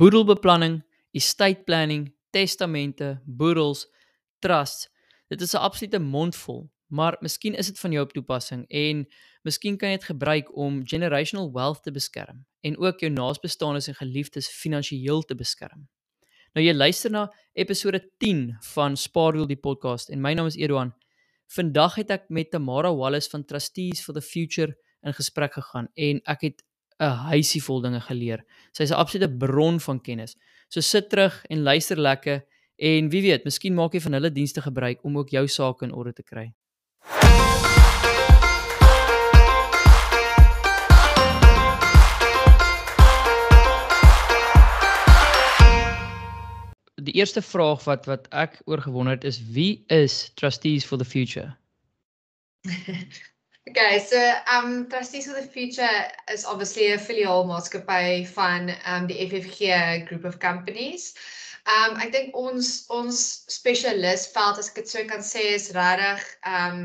boedelbeplanning, estate planning, testamente, boedels, trusts. Dit is 'n absolute mondvol, maar miskien is dit van jou op toepassing en miskien kan jy dit gebruik om generational wealth te beskerm en ook jou naasbestaanes en geliefdes finansiëel te beskerm. Nou jy luister na episode 10 van Spaarwiel die podcast en my naam is Edouan. Vandag het ek met Tamara Wallace van Trustees for the Future in gesprek gegaan en ek het 'n huisie vol dinge geleer. Sy's 'n absolute bron van kennis. So sit terug en luister lekker en wie weet, miskien maak jy van hulle dienste gebruik om ook jou sake in orde te kry. Die eerste vraag wat wat ek oor gewonder het is wie is Trustees for the Future? Okay, so um Trustees for the Future is obviously 'n filiaal maatskappy van um die FFG group of companies. Um ek dink ons ons spesialisveld as ek dit sou kan sê is regtig um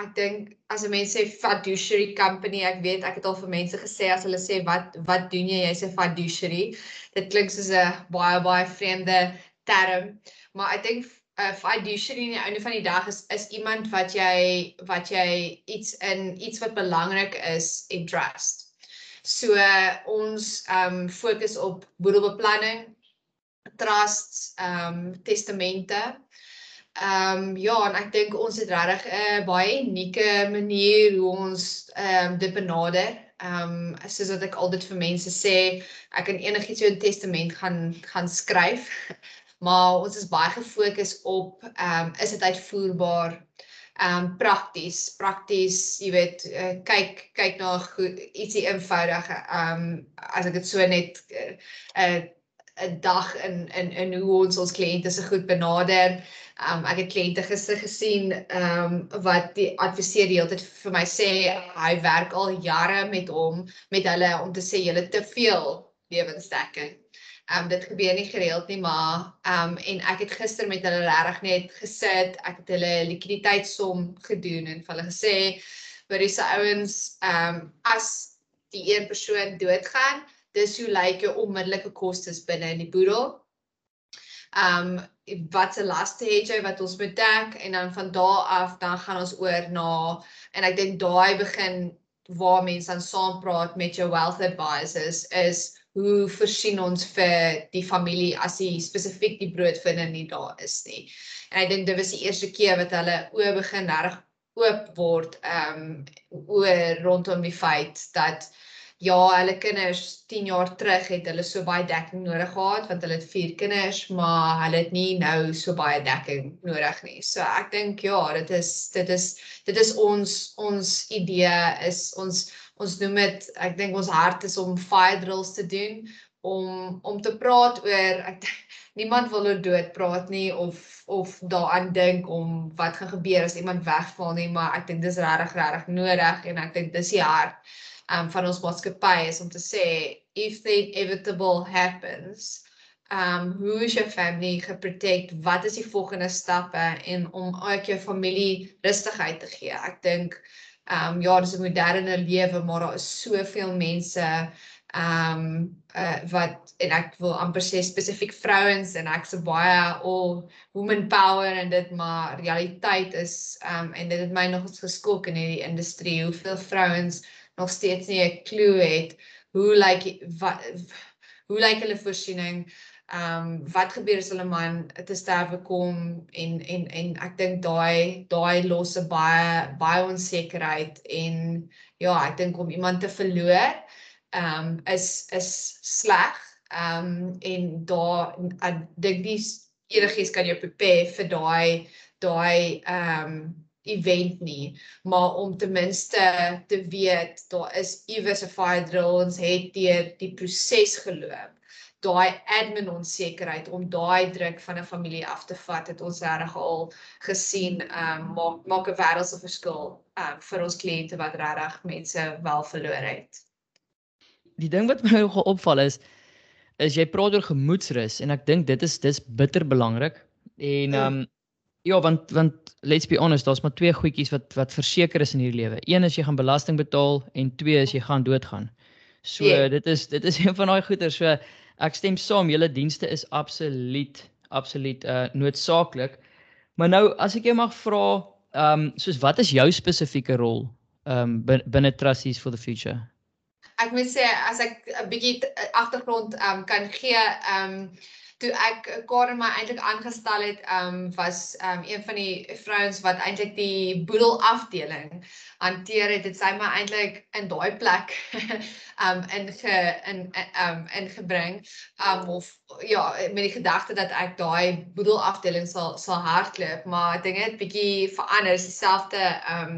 ek dink as 'n mens sê fiduciary company, ek weet ek het al vir mense gesê as hulle sê wat wat doen jy? Jy's 'n fiduciary. Dit klink soos 'n baie baie vreemde term, maar ek dink fiduciary in die einde van die dag is is iemand wat jy wat jy iets in iets wat belangrik is en trust. So uh, ons ehm um, fokus op boedelbeplanning, trusts, ehm um, testamente. Ehm um, ja, en ek dink ons het regtig 'n uh, baie unieke manier hoe ons ehm um, dit benader. Ehm um, soos wat ek altyd vir mense sê, ek kan enigiets in 'n testament gaan gaan skryf maar ons is baie gefokus op ehm um, is dit uitvoerbaar ehm um, prakties prakties jy weet uh, kyk kyk na goed ietsie eenvoudige ehm um, as ek dit so net 'n uh, uh, 'n dag in in in hoe ons ons kliënte se goed benader. Um ek het kliënte gister gesien um wat die adviseer die hele tyd vir my sê hy werk al jare met hom met hulle om te sê julle te veel lewensdekking. Ehm um, dit gebeur nie gereeld nie, maar ehm um, en ek het gister met hulle regtig net gesit. Ek het hulle likwiditeitsom gedoen en hulle gesê vir die ouens ehm um, as die een persoon doodgaan, dis hoe lyk jou onmiddellike kostes binne in die boedel. Ehm um, wat se laste het jy wat ons moet dek en dan van daar af dan gaan ons oor na en ek dink daai begin waar mense dan saam praat met jou wealth advisors is hoe voorsien ons vir die familie as hy spesifiek die broodvinder nie daar is nie. En ek dink dit was die eerste keer wat hulle oë begin reg oop word ehm um, oor rondom die feit dat ja, hulle kinders 10 jaar terug het hulle so baie dekking nodig gehad want hulle het vier kinders, maar hulle het nie nou so baie dekking nodig nie. So ek dink ja, dit is dit is dit is ons ons idee is ons ons noem dit ek dink ons hart is om fire drills te doen om om te praat oor ek niemand wil oor dood praat nie of of daaraan dink om wat gaan gebeur as iemand wegval nie maar ek dink dis regtig regtig nodig en ek dink dis die hart um, van ons maatskappy is om te sê if the inevitable happens um hoe is jou family geprotect? Wat is die volgende stappe en om ook jou familie rustigheid te gee? Ek dink Ehm um, ja, dis 'n moderne lewe, maar daar is soveel mense ehm um, uh, wat en ek wil amper sê spesifiek vrouens en ek se baie all woman power en dit maar realiteit is ehm um, en dit het my nog eens geskok in hierdie industrie hoeveel vrouens nog steeds nie 'n klou het hoe lyk like, wat hoe lyk like hulle voorsiening ehm um, wat gebeur as hulle man te sterwe kom en en en ek dink daai daai losse baie baie onsekerheid en ja ek dink om iemand te verloor ehm um, is is sleg. Ehm um, en daar ek dink nie enigiets kan jou prepare vir daai daai ehm um, event nie. Maar om ten minste te weet daar is iewers 'n fire drill ons het deur die proses geloop daai admin onsekerheid om daai druk van 'n familie af te vat het ons reg al gesien ehm um, maak maak 'n wêreldse verskil ehm um, vir ons kliënte wat regtig mense wel verloor het. Die ding wat my nogal opval is is jy praat oor gemoedsrus en ek dink dit is dis bitter belangrik en ehm um, ja want want let's be honest daar's maar twee goedjies wat wat verseker is in hierdie lewe. Een is jy gaan belasting betaal en twee is jy gaan doodgaan. So yeah. dit is dit is een van daai goeder so Ek stem saam, julle dienste is absoluut absoluut uh noodsaaklik. Maar nou as ek jou mag vra, ehm um, soos wat is jou spesifieke rol ehm um, binne Trustees for the Future? Ek moet sê as ek 'n bietjie agtergrond ehm um, kan gee, ehm um, toe ek Karen my eintlik aangestel het, ehm um, was ehm um, een van die vrouens wat eintlik die boedel afdeling hanteer het, het sy my eintlik in daai plek um, in ge in um, ingebring. Um, of ja, met die gedagte dat ek daai boedel afdeling sal sal hardloop, maar dinge het bietjie verander. Dieselfde um,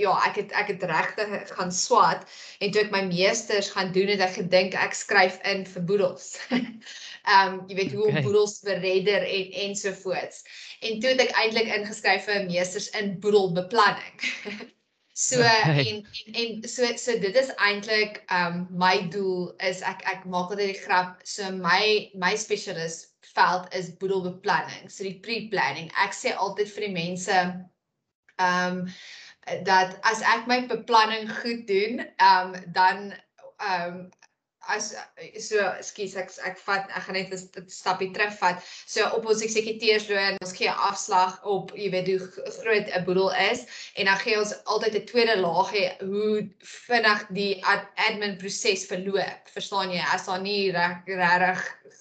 ja, ek het ek het regtig gaan swat en toe ek my meesters gaan doen het ek gedink ek skryf in vir boedels. Ehm um, jy weet hoe okay. om boedels te redder en ensovoorts. En toe het ek eintlik ingeskryf vir meesters in boedelbeplanning. so en, en en so so dit is eintlik ehm um, my doel is ek ek maak altyd die grap so my my spesialis veld is boedelbeplanning. So die pre-planning. Ek sê altyd vir die mense ehm um, dat as ek my beplanning goed doen, ehm um, dan ehm um, as so ekskuus ek ek vat ek gaan net 'n stapie terugvat. So op ons eksekuteursloon ons gee afslag op jy weet hoe groot 'n boedel is en dan gee ons altyd 'n tweede laag hê hoe vinnig die ad admin proses verloop. Verstaan jy? As daar nie regtig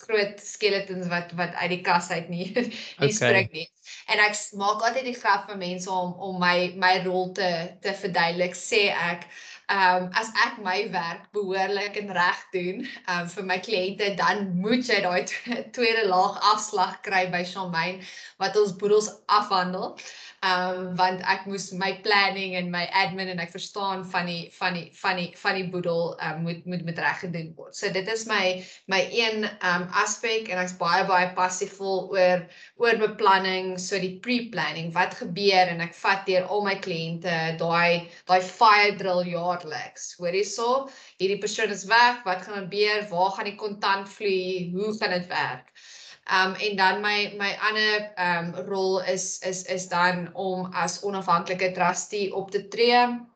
groot skeletons wat wat uit die kas uit nie nie okay. spring nie. En ek maak altyd die grap vir mense om om my my rol te te verduidelik sê ek Ehm um, as ek my werk behoorlik en reg doen um, vir my kliënte dan moet jy daai tweede laag afslag kry by Shamaine wat ons boedels afhandel um, want ek moes my planning en my admin en ek verstaan van die van die van die van die boedel um, moet moet met reg gedoen word. So dit is my my een um, aspek en ek's baie baie passievol oor oor beplanning, so die pre-planning, wat gebeur en ek vat deur al my kliënte daai daai fire drill jaarliks. Hoor hierso, hierdie persoon is weg, wat gaan gebeur? Waar gaan die kontant vloei? Hoe gaan dit werk? Um en dan my my ander um rol is is is dan om as onafhanklike trustee op te tree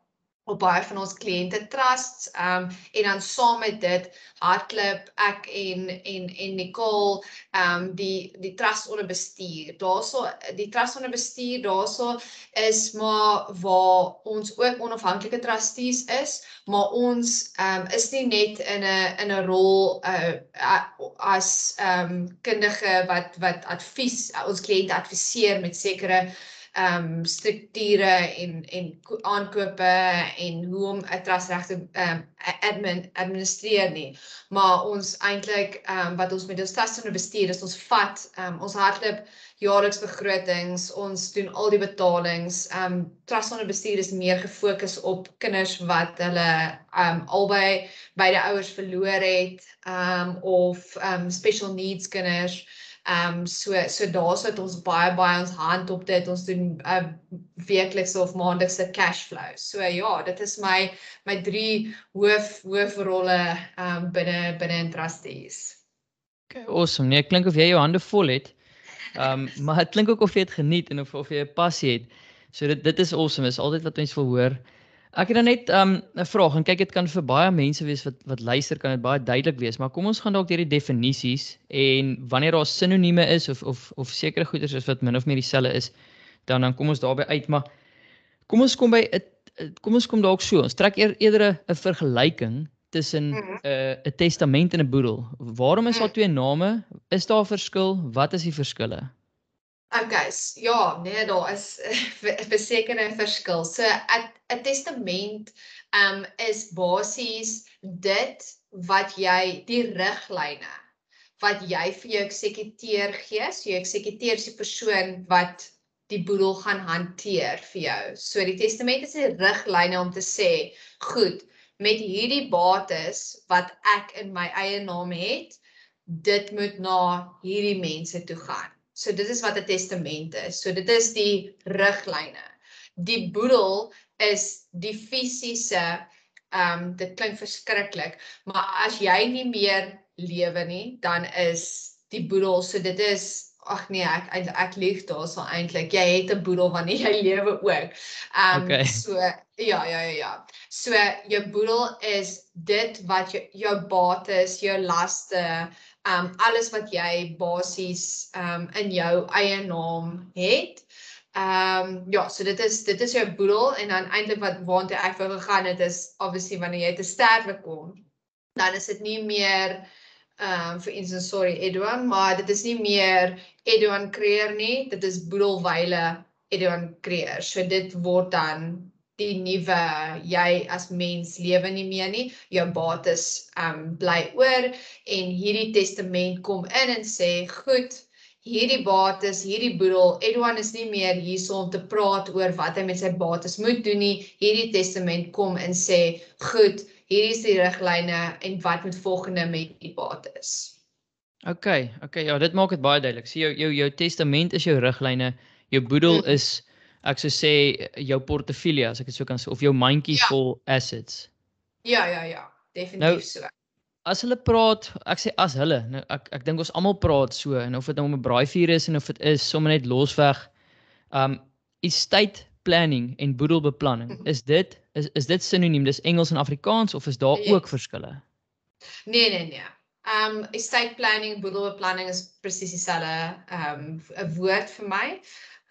op baie van ons kliënte trusts um en dan saam met dit hardloop ek en en en Nicole um die die trust onder bestuur. Daarso die trust onder bestuur daarso is maar waar ons ook onafhanklike trustees is, maar ons um is nie net in 'n in 'n rol uh as um kundige wat wat advies ons kliënte adviseer met sekere ehm um, strukture en en aankope en hoe om 'n trust reg te ehm um, admin administreer nie. Maar ons eintlik ehm um, wat ons met ons trust bestuur is ons vat ehm um, ons hardloop jaarliks begrotings, ons doen al die betalings. Ehm um, trust bestuur is meer gefokus op kinders wat hulle ehm um, albei beide ouers verloor het ehm um, of ehm um, special needs kinders. Ehm um, so so daar's wat ons baie baie ons hand op dit. Ons doen 'n uh, weeklikse of maandelikse cash flow. So ja, dit is my my drie hoof hoofrolle ehm um, binne binne in trustees. Okay, awesome. Nee, klink of jy jou hande vol het. Ehm um, maar dit klink ook of jy dit geniet en of of jy 'n passie het. So dit dit is awesome. Is altyd wat mense wil hoor. Ek het dan net um, 'n um, vraag en kyk dit kan vir baie mense wees wat wat luister kan dit baie duidelik wees, maar kom ons gaan dalk deur die definisies en wanneer daar sinonieme is of of of sekere goeders is wat min of meer dieselfde is, dan dan kom ons daarby uit, maar kom ons kom by 'n kom ons kom dalk so. Ons trek eer, eerder 'n vergelyking tussen 'n mm. uh, 'n testament en 'n boedel. Waarom is daar mm. twee name? Is daar 'n verskil? Wat is die verskille? Okay, ja, nee, daar is 'n verskil. So 'n testament um is basies dit wat jy die riglyne wat jy vir jou eksekuteur gee, so jou eksekuteur is die persoon wat die boedel gaan hanteer vir jou. So die testament is 'n riglyne om te sê, goed, met hierdie bates wat ek in my eie naam het, dit moet na hierdie mense toe gaan. So dit is wat 'n testament is. So dit is die riglyne. Die boedel is die fisiese ehm um, dit klink verskriklik, maar as jy nie meer lewe nie, dan is die boedel so dit is ag nee, ek ek, ek lieg daarso eintlik. Jy het 'n boedel wanneer jy lewe ook. Ehm um, okay. so ja ja ja ja. So jou boedel is dit wat jou jou bates, jou laste, um alles wat jy basies um in jou eie naam het. Ehm um, ja, so dit is dit is jou boedel en dan eintlik wat waartoe ek wou gegaan het is obviously wanneer jy te sterwe kom, dan is dit nie meer ehm um, vir instance sorry Edwan, maar dit is nie meer Edwan Creer nie, dit is boedelwyle Edwan Creer. So dit word dan die nuwe jy as mens lewe nie meer nie. Jou bates um, bly oor en hierdie testament kom in en sê, "Goed, hierdie bates, hierdie boedel, Edwan is nie meer hierso om te praat oor wat hy met sy bates moet doen nie. Hierdie testament kom en sê, "Goed, hierdie is die riglyne en wat moet volgende met die bates." OK, OK, ja, dit maak dit baie duidelik. So jou jou jou testament is jou riglyne, jou boedel mm. is ek sou sê jou portefeulje as ek dit so kan sê of jou mandjie ja. vol assets. Ja, ja, ja, definitief nou, so as hulle praat, ek sê as hulle, nou ek ek dink ons almal praat so en of dit nou om 'n braaivuur is en of dit is sommer net losweg. Um estate planning en boedelbeplanning. Mhm. Is dit is is dit sinoniem? Dis Engels en Afrikaans of is daar nee. ook verskille? Nee nee nee. Um estate planning, boedelbeplanning is presies dieselfde um 'n woord vir my.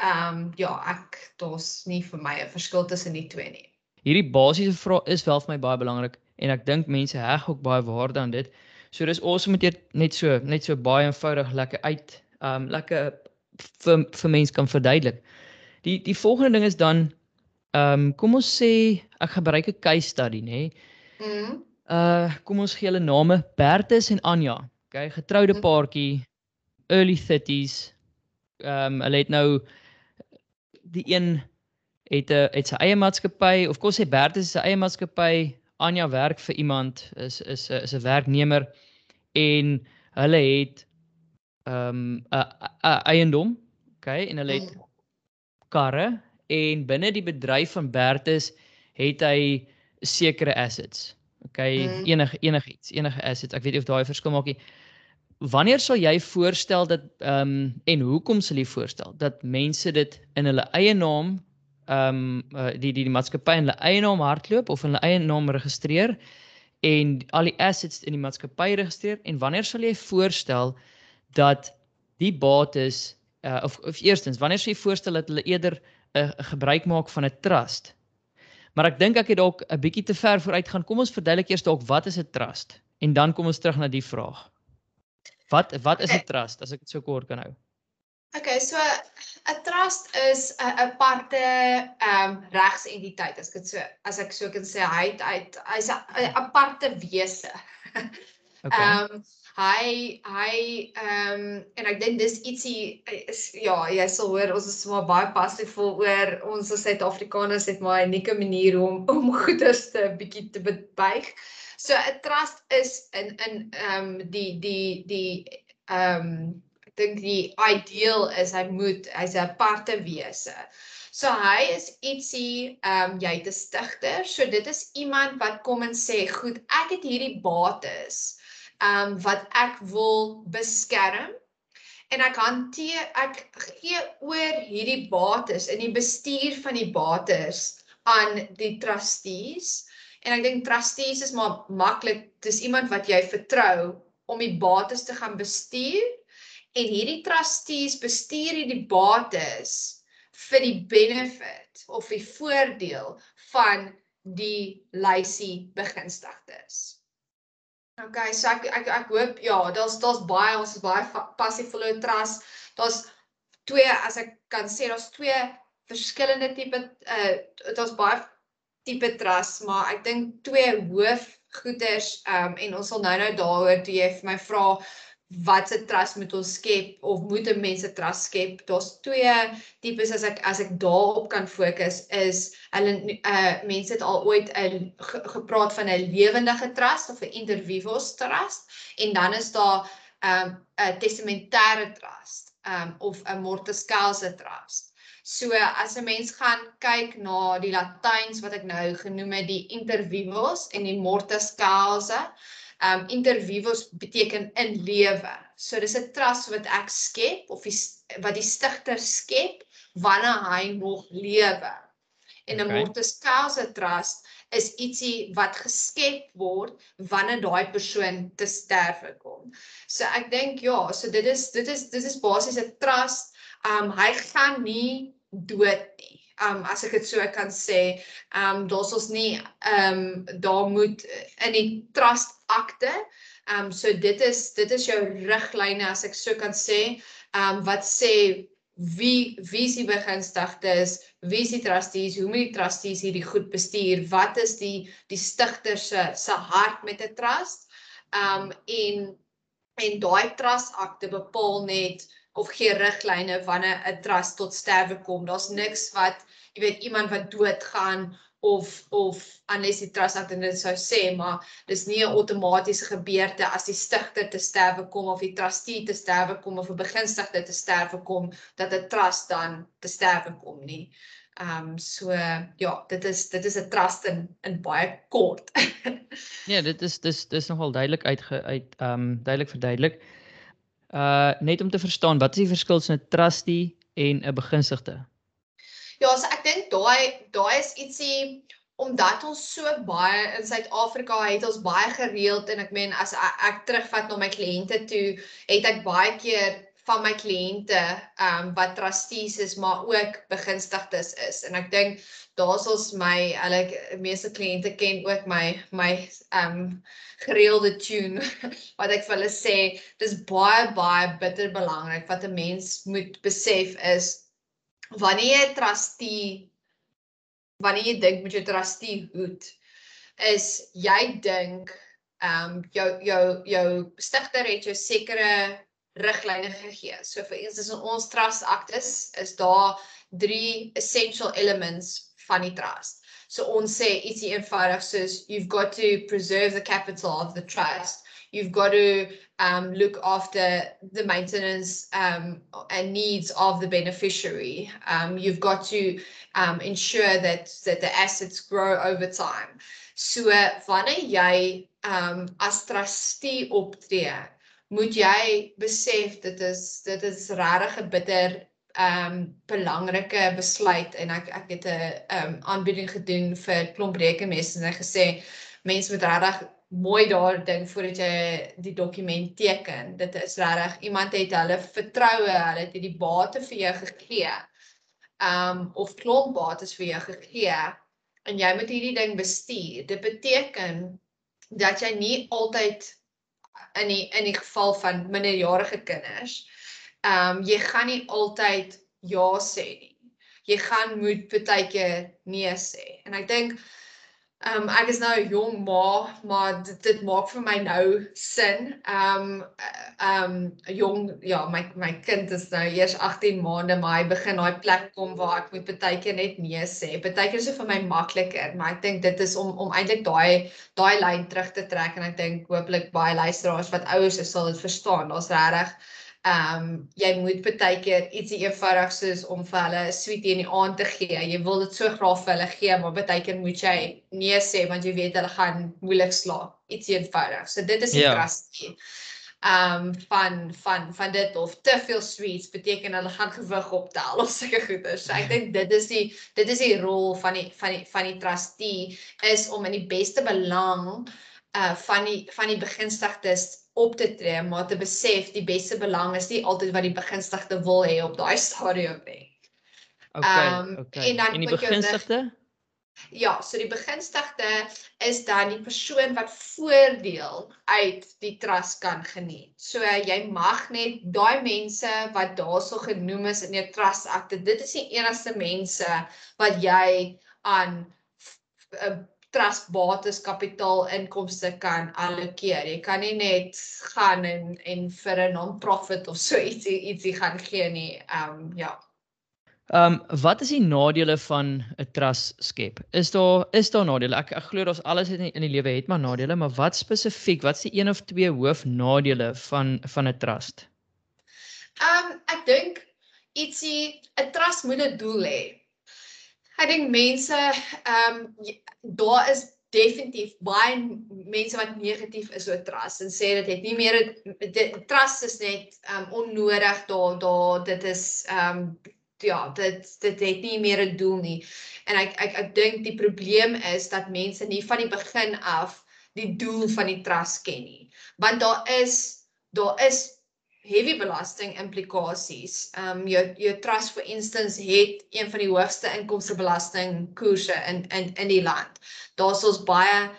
Um ja, ek daar's nie vir my 'n verskil tussen die twee nie. Hierdie basiese vraag is wel vir my baie belangrik en ek dink mense heg ook baie waarde aan dit. So dis awesome met jy net so net so baie eenvoudig lekker uit um lekker vir vir mense kan verduidelik. Die die volgende ding is dan um kom ons sê ek gebruik 'n case study nê. Mm. Uh kom ons gee hulle name Bertus en Anja. Okay, getroude mm. paartjie early 30s. Um hulle het nou die een het 'n het sy eie maatskappy of kom sê Bertus se eie maatskappy Anja werk vir iemand is is is 'n werknemer en hulle het ehm um, 'n eiendom, okay, en hulle het karre en binne die bedryf van Bertus het hy sekere assets. Okay, mm. enige enigiets, enige assets. Ek weet nie of daai verskil maak nie. Wanneer sal jy voorstel dat ehm um, en hoekom sal jy voorstel dat mense dit in hulle eie naam ehm um, uh, die die die maatskappy in hulle eie naam hardloop of in hulle eie naam registreer en al die assets in die maatskappy registreer? En wanneer sal jy voorstel dat die bates uh, of of eerstens wanneer sou jy voorstel dat hulle eerder 'n uh, gebruik maak van 'n trust? Maar ek dink ek het dalk 'n bietjie te ver vooruit gaan. Kom ons verduidelik eers dalk wat is 'n trust? En dan kom ons terug na die vraag wat wat is 'n trust as ek dit so kort kan hou Okay, so 'n trust is 'n aparte ehm um, regsentiteit as ek dit so as ek so kan sê hy het hy's 'n aparte wese. Okay. Ehm um, hy hy ehm um, en ek dink dis ietsie is ja, jy sal hoor ons is maar baie passief oor ons as Suid-Afrikaners het maar 'n unieke manier om om goeders te bietjie te bebuig. So 'n trust is in in ehm um, die die die ehm um, dink die ideaal is hy moet hy's 'n aparte wese. So hy is ietsie ehm um, jy te stigter. So dit is iemand wat kom en sê, "Goed, ek het hierdie bates ehm um, wat ek wil beskerm en ek hanteer ek gee oor hierdie bates in die bestuur van die bates aan die trustees." En ek dink trustees is maar maklik. Dis iemand wat jy vertrou om die bates te gaan bestuur en hierdie trustees bestuur hierdie bates vir die benefit of die voordeel van die lysie begunstigdes. OK, so ek ek ek hoop ja, daar's daar's baie ons is baie passive follow trust. Daar's twee as ek kan sê daar's twee verskillende tipe uh daar's baie tipe trust, maar ek dink twee hoof goeders um en ons sal nou-nou daaroor toe jy vir my vra wat se trust moet ons skep of moet 'n mens 'n trust skep? Daar's twee tipes as ek as ek daarop kan fokus is hulle uh mense het al ooit 'n gepraat van 'n lewendige trust of 'n inter vivos trust en dan is daar um, 'n testamentêre trust um of 'n mortis causa trust. So as 'n mens gaan kyk na die Latyns wat ek nou genoem het, die inter vivos en die mortis causa, um interviews beteken in lewe. So dis 'n trust wat ek skep of die, wat die stigter skep wanneer hy nog lewe. en 'n okay. mortis causa trust is ietsie wat geskep word wanneer daai persoon te sterwe kom. So ek dink ja, so dit is dit is dit is basies 'n trust. Um hy gaan nie dood nie. Um as ek dit so kan sê, um daar's ons nie um daar moet in die trust akte Ehm um, so dit is dit is jou riglyne as ek so kan sê. Ehm um, wat sê wie wie is die begunstigdes, wie is die trustees, hoe moet die trustees hierdie goed bestuur? Wat is die die stigter se se hart met 'n trust? Ehm um, en en daai trust akte bepaal net of gee riglyne wanneer 'n trust tot sterwe kom. Daar's niks wat jy weet iemand wat doodgaan of of unless die trust act dit sou sê maar dis nie 'n outomatiese gebeurte as die stigter te sterwe kom of die trustee te sterwe kom of 'n begunstigde te sterwe kom dat 'n trust dan te sterwe kom nie. Ehm um, so ja, dit is dit is 'n trust in in baie kort. ja, dit is dis dis nogal duidelik uit uit ehm um, duidelik verduidelik. Uh net om te verstaan, wat is die verskil tussen 'n trustee en 'n begunstigde? Ja, so ek dink daai daai is ietsie omdat ons so baie in Suid-Afrika het ons baie gereeld en ek meen as ek, ek terugvat na my kliënte toe, het ek baie keer van my kliënte ehm um, wat trustees is maar ook begunstigdes is. En ek dink daar's ons my hulle meeste kliënte ken ook my my ehm um, gereelde tune wat ek vir hulle sê dis baie baie bitter belangrik wat 'n mens moet besef is wanneer jy 'n trustee wanneer jy dink met jou trustee hoed is jy dink ehm um, jou jou jou stigter het jou sekere riglyne gegee. So vir eens is ons trust actus is daar drie essential elements van die trust. So ons sê ietsie eenvoudig soos you've got to preserve the capital of the trust you've got to um, look after the maintenance um, and needs of the beneficiary. Um, you've got to um, ensure that, that the assets grow over time. So wanneer jy um, as trustee optree, moet jy besef dit is dit is regtig 'n bitter um belangrike besluit en ek ek het 'n um aanbieding gedoen vir klomp rekenmeesters en hy gesê mense moet regtig mooi daar dink voordat jy die dokument teken. Dit is regtig iemand het hulle vertroue, hulle het die bate vir jou gegee. Um of klomp bates vir jou gegee en jy moet hierdie ding bestuur. Dit beteken dat jy nie altyd in die in die geval van minderjarige kinders, um jy gaan nie altyd ja sê nie. Jy gaan moet baie keer nee sê. En ek dink Ehm um, ek is nou 'n jong ma, maar dit, dit maak vir my nou sin. Ehm um, ehm um, jong ja, my my kind is nou eers 18 maande, maar hy begin daai plek kom waar ek moet baie keer net nee sê. Baie keer is dit vir my makliker, maar ek dink dit is om om eintlik daai daai lyn terug te trek en ek dink hooplik baie luisteraars wat ouers is sal dit verstaan. Daar's regtig Ehm um, jy moet baie keer ietsie eenvoudig soos om vir hulle 'n sweetie in die aand te gee. Jy wil dit so graag vir hulle gee, maar baie keer moet jy nee sê want jy weet hulle gaan moeilik slaap. Ietsie eenvoudig. So dit is die ja. trustie. Ehm um, van van van dit of te veel sweets beteken hulle gaan gewig optel of sulke goeie. So ek dink dit is die dit is die rol van die van die van die trustee is om in die beste belang uh van die van die begunstigdes op te tree, maar te besef die beste belang is nie altyd wat die begunstigde wil hê op daai stadium nie. Okay, um, okay. En dan en die begunstigde? Ja, so die begunstigde is dan die persoon wat voordeel uit die trust kan geniet. So jy mag net daai mense wat daarso genoem is in jou trust akte, dit is die enigste mense wat jy aan trust bates kapitaal inkomste kan allokeer. Jy kan nie net gaan en en vir 'n non-profit of so ietsie ietsie gaan gee nie. Ehm um, ja. Ehm um, wat is die nadele van 'n trust skep? Is daar is daar nadele? Ek ek glo daar's alles in die, in die lewe het maar nadele, maar wat spesifiek? Wat is die een of twee hoofnadele van van 'n trust? Ehm um, ek dink ietsie 'n trust moet 'n doel hê. Ek dink mense ehm um, daar is definitief baie mense wat negatief is oor trust en sê dit het nie meer dit trust is net um onnodig daar daar dit is um ja, dit dit het nie meer 'n doel nie. En ek ek ek dink die probleem is dat mense nie van die begin af die doel van die trust ken nie. Want daar is daar is heavy belasting implikasies. Ehm um, jou jou trust for instance het een van die hoogste inkomste belasting koerse in in in die land. Daar's ons baie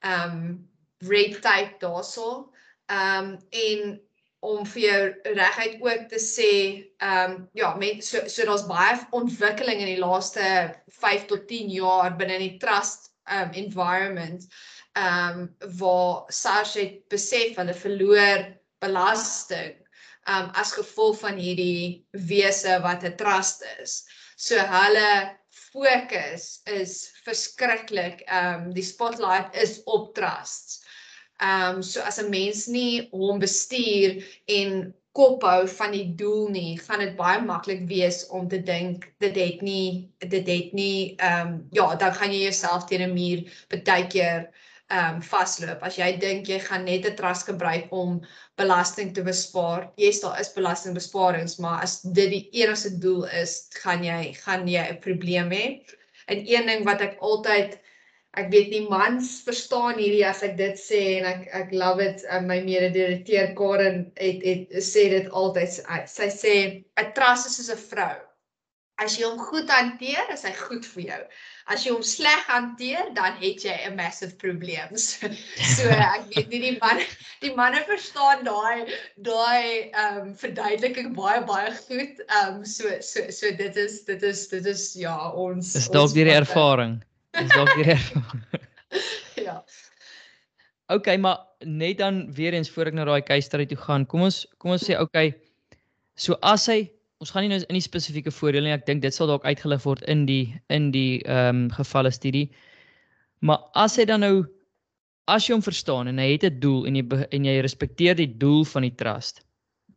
ehm um, red tape daarso. Ehm um, en om vir jou regheid ook te sê ehm um, ja, met so so daar's baie ontwikkeling in die laaste 5 tot 10 jaar binne die trust um environment ehm um, waar SARS het besef hulle verloor belasting um as gevolg van hierdie wese wat 'n trust is. So hulle fokus is verskriklik. Um die spotlight is op trusts. Um, so as 'n mens nie hom bestuur en kop hou van die doel nie, gaan dit baie maklik wees om te dink dit het nie dit het nie ehm um, ja, dan gaan jy jouself teen 'n muur baie keer ehm um, vasloop. As jy dink jy gaan net 'n trust gebruik om belasting te bespaar. Yes, daar is belastingbesparings, maar as dit die enigste doel is, gaan jy gaan jy 'n probleem hê. En een ding wat ek altyd ek weet nie mans verstaan hierdie as ek dit sê en ek ek love it uh, my mede-direkteur Karen het het sê dit altyd sy sê 'n trust is soos 'n vrou as jy hom goed hanteer is hy goed vir jou as jy hom sleg hanteer dan het jy 'n massive probleem so, so ek weet nie die man die manne verstaan daai daai ehm um, verduideliking baie baie goed ehm um, so so so dit is dit is dit is ja ons is dalk die ervaring Dis dalk die reg. ja. Okay, maar net dan weer eens voor ek na daai case study toe gaan. Kom ons kom ons sê okay. So as hy ons gaan nie nou in die spesifieke voordele nie. Ek dink dit sal dalk uitgelig word in die in die ehm um, gevalle studie. Maar as hy dan nou as jy hom verstaan en hy het 'n doel en jy en jy respekteer die doel van die trust,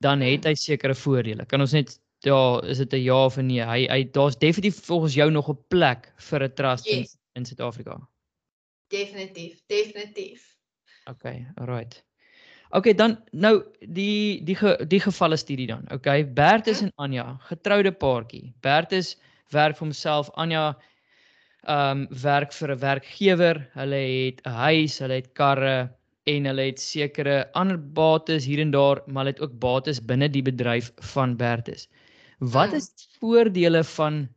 dan het hy sekere voordele. Kan ons net ja, is dit 'n ja of 'n nee? Hy hy daar's definitief volgens jou nog 'n plek vir 'n trust yes. in in Suid-Afrika. Definitief, definitief. Okay, alright. Okay, dan nou die die ge, die gevalle studie dan. Okay, Bertus hm? en Anja, getroude paartjie. Bertus werk vir homself, Anja ehm um, werk vir 'n werkgewer. Hulle het 'n huis, hulle het karre en hulle het sekere ander bates hier en daar, maar hulle het ook bates binne die bedryf van Bertus. Wat hm. is die voordele van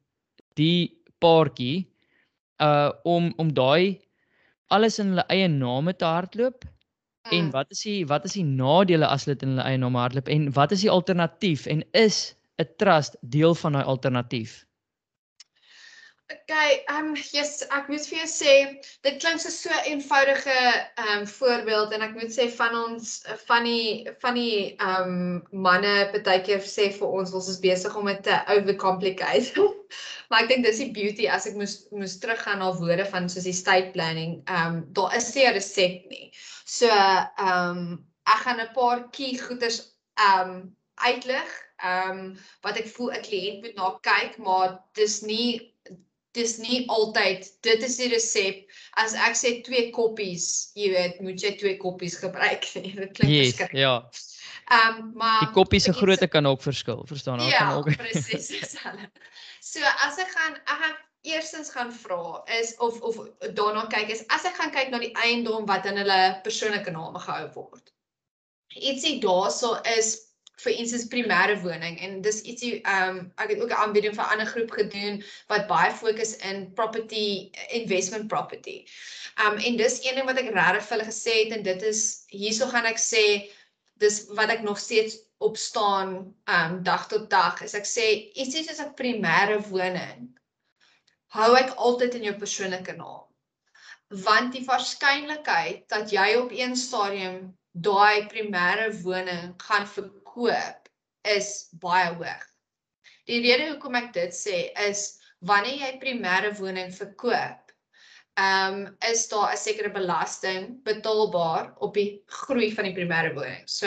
die paartjie uh om om daai alles in hulle eie name te hardloop en mm. wat is die wat is die nadele as hulle dit in hulle eie name hardloop en wat is die alternatief en is 'n trust deel van daai alternatief Okay, ehm um, yes, ek moet vir jou sê, dit klink so so eenvoudige ehm um, voorbeeld en ek moet sê van ons van die van die ehm um, manne partykeer sê vir ons ons is besig om dit te overcomplicate. maar ek dink dis die beauty as ek moes moes teruggaan na woorde van soos die state planning, ehm um, daar is nie 'n resep nie. So ehm um, ek gaan 'n paar key goeders ehm um, uitlig, ehm um, wat ek voel 'n kliënt moet na kyk, maar dis nie dis nie altyd dit is die resep. As ek sê twee koppies jy weet moet jy twee koppies gebruik dit klink yes, verskriklik. ja. Ehm um, maar die koppies se grootte kan ook verskil verstaan ja, kan ook presies dieselfde so as ek gaan ek gaan eerstens gaan vra is of of daarna kyk is as ek gaan kyk na die eiendom wat in hulle persoonlike name gehou word ietsie daarso is vir instance primêre woning en dis ietsie ehm um, ek het ook 'n aanbieding vir 'n ander groep gedoen wat baie fokus in property investment property. Ehm um, en dis een ding wat ek regtig vir hulle gesê het en dit is hierso gaan ek sê dis wat ek nog steeds op staan ehm um, dag tot dag is ek sê ietsie soos 'n primêre woning hou ek altyd in jou persoonlike naam. Want die waarskynlikheid dat jy op een stadium daai primêre woning gaan vir koop is baie hoog. Die rede hoekom ek dit sê is wanneer jy primêre woning verkoop, ehm um, is daar 'n sekere belasting betaalbaar op die groei van die primêre woning. So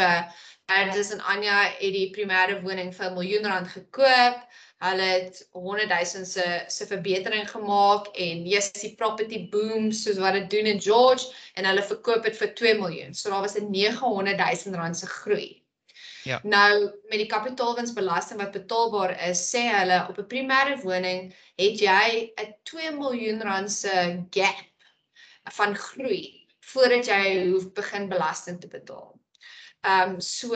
Ernst en Anja het die primêre woning vir 'n miljoen rand gekoop. Hulle het 100 000 se se verbetering gemaak en yes die property boom soos wat dit doen in George en hulle verkoop dit vir 2 miljoen. So daar was 'n 900 000 rand se groei. Ja. Nou met die kapitaalwinsbelasting wat betaalbaar is, sê hulle op 'n primêre woning het jy 'n 2 miljoen rand se gap van groei voordat jy hoef begin belasting te betaal. Ehm um, so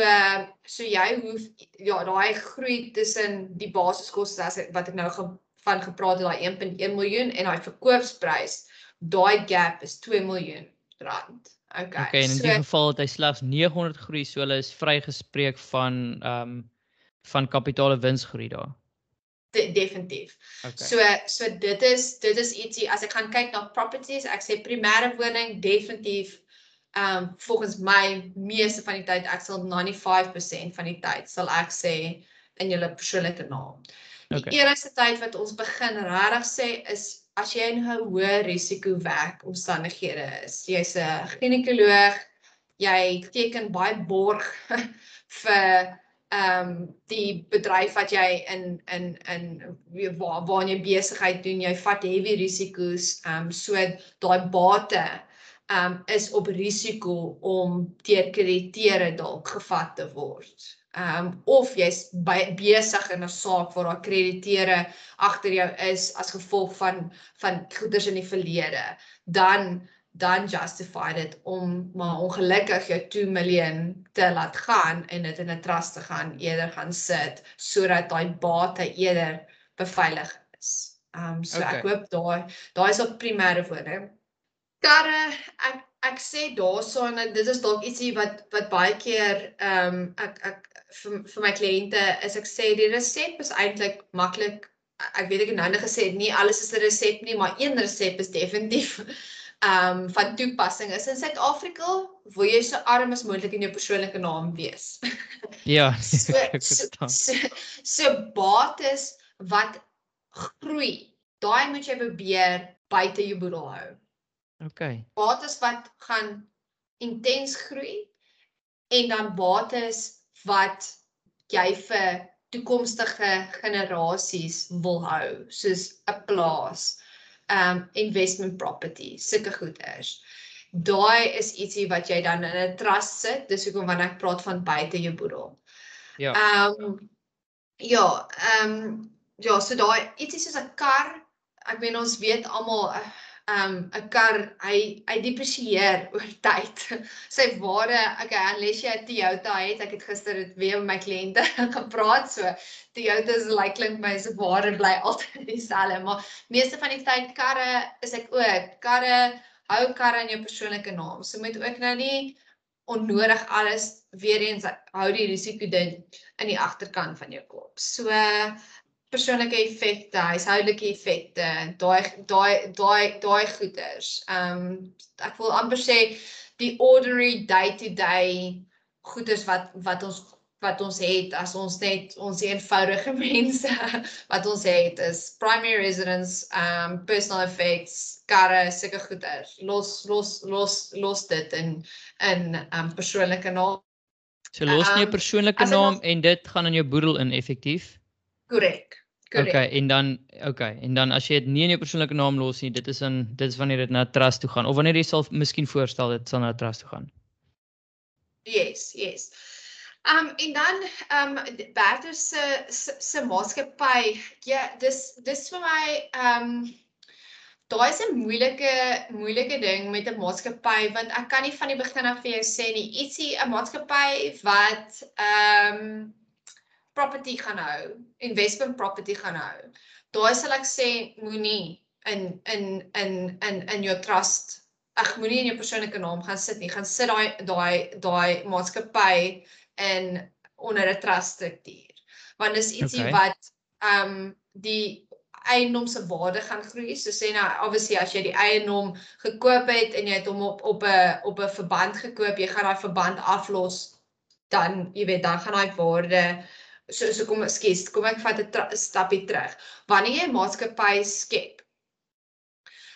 so jy hoef ja, daai groei tussen die basiskoste as wat ek nou ge, van gepraat het daai 1.1 miljoen en daai verkoopsprys, daai gap is 2 miljoen rand. Okay. Okay, en in so, die geval het hy slegs 900 groei, so hulle is vrygespreek van ehm um, van kapitaale winsgroei daar. de, definitief. Okay. So so dit is dit is ietsie as ek gaan kyk na properties, ek sê primêre woning definitief um, volgens my meeste van die tyd ek sal 95% van die tyd sal ek sê in julle persoonlike naam. Die Okay. enigste tyd wat ons begin regtig sê is as jy in 'n hoë risiko werk omstandighede is. Jy's 'n ginekoloog, jy teken baie borg vir ehm um, die bedryf wat jy in in in waar waar jy besigheid doen, jy vat heavy risiko's, ehm um, so daai bate ehm um, is op risiko om deur krediteure dalk gevat te word. Um, of jy's besig in 'n saak waar daar krediteure agter jou is as gevolg van van goederes in die verlede, dan dan justify dit om maar ongelukkig jou 2 miljoen te laat gaan en dit in 'n trust te gaan eerder gaan sit sodat daai bate eerder beveilig is. Um, so okay. ek hoop daai daai is op primêre woning. Karre, ek ek sê daarson dit is dalk ietsie wat wat baie keer ehm um, ek ek vir vir my kliënte is ek sê die resep is eintlik maklik. Ek weet ek het nou net gesê nie alles is 'n resep nie, maar een resep is definitief ehm um, van toepassing is in Suid-Afrika, wil jy so arm as moontlik in jou persoonlike naam wees. Ja, So so, so, so bates wat groei. Daai moet jy probeer buite jou boedel hou. Okay. Bates wat gaan intens groei en dan bates wat jy vir toekomstige generasies wil hou, soos 'n plaas, um investment property, sulke goeders. Daai is ietsie wat jy dan in 'n trust sit. Dis hoekom wanneer ek praat van buite jou boedel. Ja. Um ja, ehm ja, so daai ietsie soos 'n kar. Ek meen ons weet almal ehm 'n kar hy hy depresieer oor tyd. Sy waarde, okay, unless jy 'n Toyota het, ek het gister dit weer met my kliënte gepraat, so Toyotas lyk klink my se waarde bly altyd dieselfde, maar meeste van die tyd karre is ek ook. Karre hou karre in jou persoonlike naam. So moet ook nou nie onnodig alles weer eens hou die risiko ding in die agterkant van jou kop. So persoonlike effekte, huishoudelike effekte, daai daai daai daai goeders. Ehm um, ek wil amper sê die ordinary day to day goeders wat wat ons wat ons het as ons net ons eenvoudige mense wat ons het is primary residence, um personal effects, karre, sulke goeders. Los los los los dit in in um persoonlike naam. So los jou Ehm, persoonlike as ek naam nog- en dit gaan in jou boedel in effektief. Korrek. Korrek. Okay, en dan okay, en dan as jy dit nie in jou persoonlike naam los nie, dit is in dit is wanneer dit na 'n trust toe gaan of wanneer jy sal miskien voorstel dit sal na 'n trust toe gaan. Yes, yes. Um en dan um Bertha se se, se maatskappy, ja, dis dis vir my um daai is 'n moeilike moeilike ding met 'n maatskappy want ek kan nie van die begin af vir jou sê nie ietsie 'n maatskappy wat um property gaan hou, investment property gaan hou. Daai sal ek sê moenie in in in in in jou trust ag moenie in jou persoonlike naam gaan sit nie. Gaan sit daai daai daai maatskappy in onder 'n trust struktuur. Want dis ietsie Okay. okay. wat ehm um, die eiendom se waarde gaan groei. So sê nou obviously as jy die eiendom gekoop het en jy het hom op op 'n op 'n verband gekoop, jy gaan daai verband aflos, dan jy weet dan gaan daai waarde so so kom ekskuus, kom ek vat 'n stappie terug. Wanneer jy 'n maatskappy skep,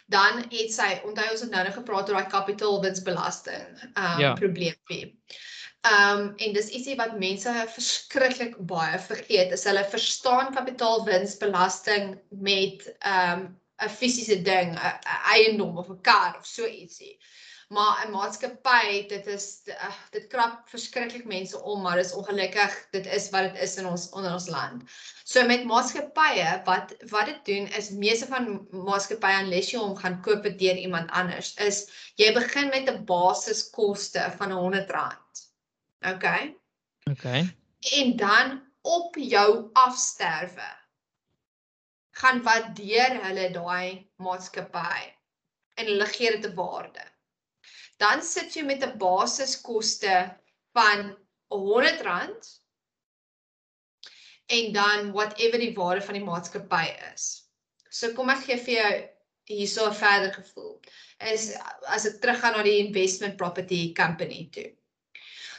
dan het sy onthou ons het nou nog gepraat oor daai kapitaalwinsbelasting um Ja. probleempie. Um en dis ietsie wat mense verskriklik baie vergeet. Is hulle verstaan kapitaalwinsbelasting met um 'n fisiese ding, 'n 'n eiendom of 'n kar of so ietsie. Maar 'n maatskappy dit is uh, dit krap verskriklik mense om maar dis ongelukkig dit is wat dit is in ons onder ons land. So met maatskappye wat wat dit doen is meeste van maatskappye unless jy hom gaan koop deur iemand anders is jy begin met 'n basiskoste van R100. OK. OK. En dan op jou afsterwe gaan waardeer hulle daai maatskappy en hulle gee dit 'n waarde. Dan sit jy met 'n basiskoste van R100 en dan whatever die waarde van die maatskappy is. So kom ek gee vir jou hierso 'n verder gevoel. Is as ek teruggaan na die investment property company toe.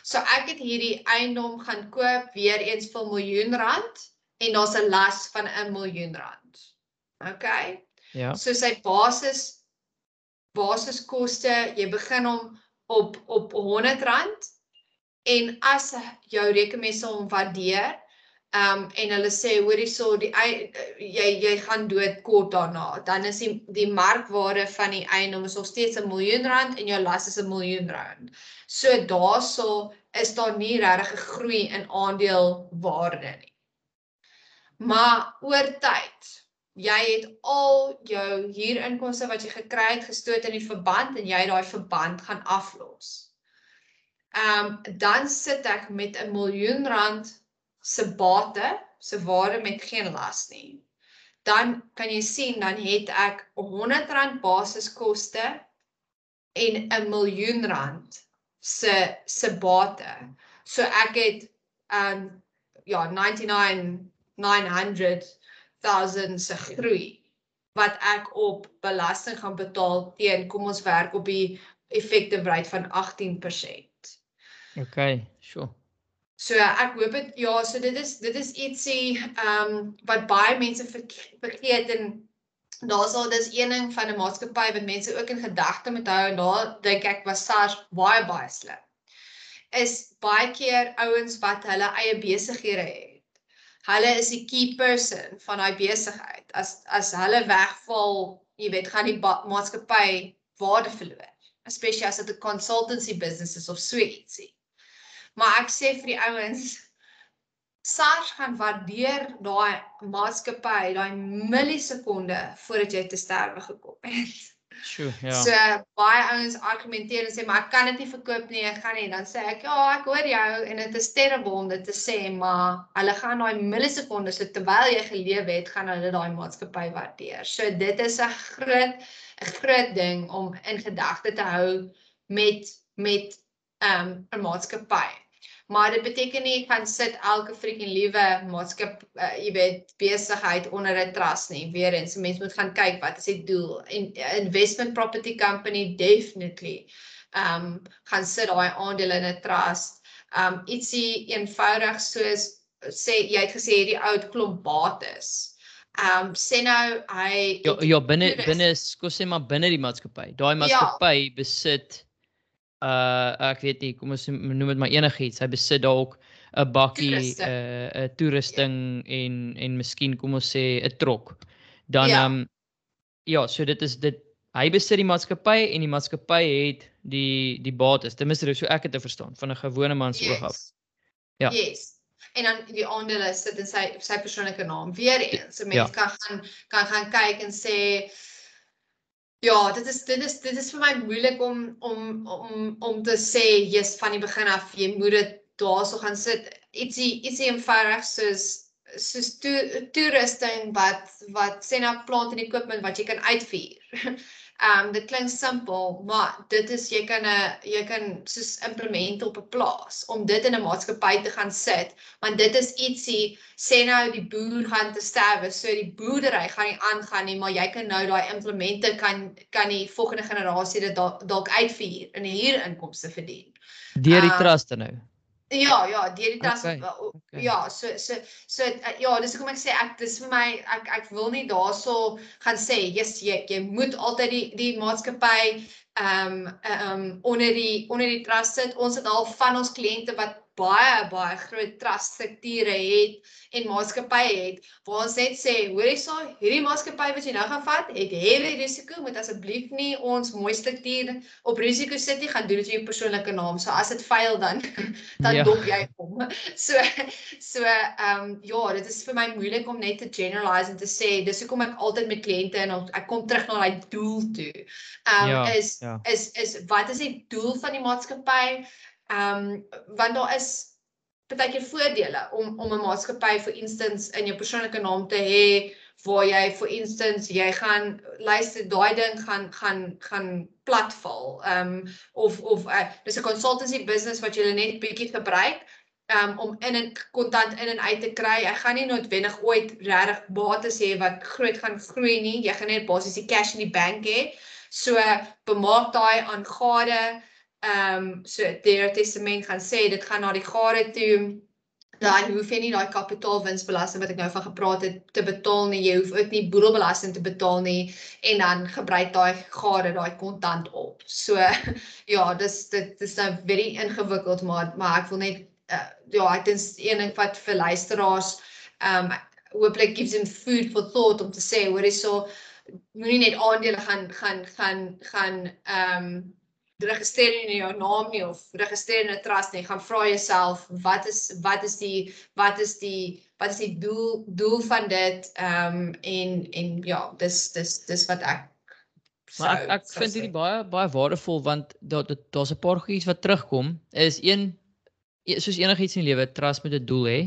So ek het hierdie eiendom gaan koop weer eens vir miljoen rand en daar's 'n las van 'n miljoen rand. OK. Ja. So sy basis basiskoste, jy begin hom op op R100 en as jou rekenmesse hom waardeer, um, en hulle sê hoor hierso die jy jy gaan dood kort daarna, dan is die die markwaarde van die eiendom is nog steeds 'n miljoen rand en jou las is 'n miljoen rand. So daaroor is daar nie regtig 'n groei in aandelewaarde nie. Maar oor tyd, jy het al jou huurinkomste wat jy gekry het gestoot in die verband en jy daai verband gaan aflos. Ehm um, dan sit ek met 'n miljoen rand se bate, se waarde met geen las nie. Dan kan jy sien dan het ek 100 rand basiskoste en 'n miljoen rand se se bate. So ek het ehm um, ja 99 900,000 se groei wat ek op belasting gaan betaal teen kom ons werk op die effective rate van 18%. OK, sure. So ek hoop dit ja, so dit is dit is ietsie ehm um, wat baie mense vergeet en daar's al dis een ding van 'n maatskappy wat mense ook in gedagte moet hou en daar dink ek was SARS baie baie slim. Is baie keer ouens wat hulle eie besighede het hulle is die key person van daai besigheid. As as hulle wegval, jy weet, gaan die maatskappy waarde verloor, especially as dit 'n consultancy business is of so ietsie. Maar ek sê vir die ouens SARS gaan waardeer daai maatskappy, daai millisekonde voordat jy te sterwe gekom het. Sjoe, ja. So baie ouens argumenteer en sê maar ek kan dit nie verkoop nie, ek gaan nie. Dan sê ek ja, ek hoor jou en dit is terrible om dit te sê, maar hulle gaan daai millisekondes so terwyl jy geleef het, gaan hulle daai maatskappy waardeer. So dit is 'n groot 'n groot ding om in gedagte te hou met met ehm, 'n um, maatskappy. Maar dit beteken nie ek gaan sit elke freaking liewe maatskap uh, jy weet besigheid onder 'n trust nie. Weerens, mense moet gaan kyk wat is die doel. En uh, investment property company definitely um gaan sit daai aandele in 'n trust. Um ietsie eenvoudig soos sê jy het gesê hierdie ou klomp bates. Um sê nou hy Ja ja binne binne kos sê maar binne die maatskappy. Daai ja. maatskappy ja. besit uh ek weet nie kom ons noem dit maar enigiets. Hy besit dalk 'n bakkie 'n uh, 'n toerusting en en miskien kom ons sê 'n trok. Dan ja. Um, ja so dit is dit hy besit die maatskappy en die maatskappy het die die bates. Ten minste so ek het te verstaan van 'n gewone man se oog af. Ja. Yes. En dan die aandele sit in sy sy persoonlike naam weer eens. So mense ja. kan gaan kan gaan kyk en sê Ja, dit is dit is dit is vir my moeilik om om om om te sê jy's van die begin af jy moet dit daarso gaan sit. Ietsie ietsie eenvoudig soos soos to, toerusting wat wat sê nou plant en equipment wat jy kan uitvier. Ehm um, dit klink simpel, maar dit is jy kan 'n jy kan soos implement op 'n plaas om dit in 'n maatskappy te gaan sit, want dit is ietsie sê nou die boer gaan te sterwe, so die boerdery gaan nie aangaan nie, maar jy kan nou daai implemente kan kan die volgende generasie dit dalk uitvier en hier inkomste verdien. Deur die um, truste nou. Ja, ja, deur die tas okay, okay. ja, so so so ja, dis hoekom ek sê ek dis vir my ek ek wil nie daarso gaan sê jy's jy, jy moet altyd die die maatskappy ehm um, ehm um, onder die onder die trust sit. Ons het al van ons kliënte wat baie baie groot trust strukture het en maatskappye het waar ons net sê, hoorie so, hierdie maatskappy wat jy nou gaan vat, het heavy risiko, moet asseblief nie ons mooi struktuur op risiko sit nie, gaan doen dit jou persoonlike naam. So as dit faal dan dan ja. dop jy hom. So so ehm um, ja, dit is vir my moeilik om net te generalize en te sê dis hoekom ek altyd met kliënte en ek kom terug na daai doel toe. Ehm um, ja, is, ja. is is wat is die doel van die maatskappy? Ehm um, want daar is partykeer voordele om om 'n maatskappy vir instance in jou persoonlike naam te hê waar jy vir instance jy gaan luister daai ding gaan gaan gaan platval. Ehm um, of of uh, dis 'n consultancy business wat jy net bietjie gebruik um, om in en kontant in en uit te kry. Jy gaan nie noodwendig ooit regtig bates hê wat groot gaan groei nie. Jy gaan net basies die cash in die bank hê. So bemaak daai aan gade. Ehm um, so die testament gaan sê dit gaan na die gade toe. Dan hoef jy nie daai kapitaalwinsbelasting wat ek nou van gepraat het te betaal nie. Jy hoef ook nie boedelbelasting te betaal nie en dan gebruik daai gade daai kontant op. So ja, dis dit dis nou baie ingewikkeld maar maar ek wil net uh, ja, ek dink een ding wat vir luisteraars um hooplik gives them food for thought om te sê hoor hierso moenie net aandele gaan gaan gaan gaan um registreer in jou naam nie of registreer in 'n trust nie gaan vra jouself wat is wat is die wat is die wat is die doel doel van dit um en en ja dis dis dis wat ek Maar ek ek vind dit baie baie waardevol want daar daar's 'n paar goedjies wat terugkom. Is een E, soos enigiets in die lewe trust met 'n doel hê.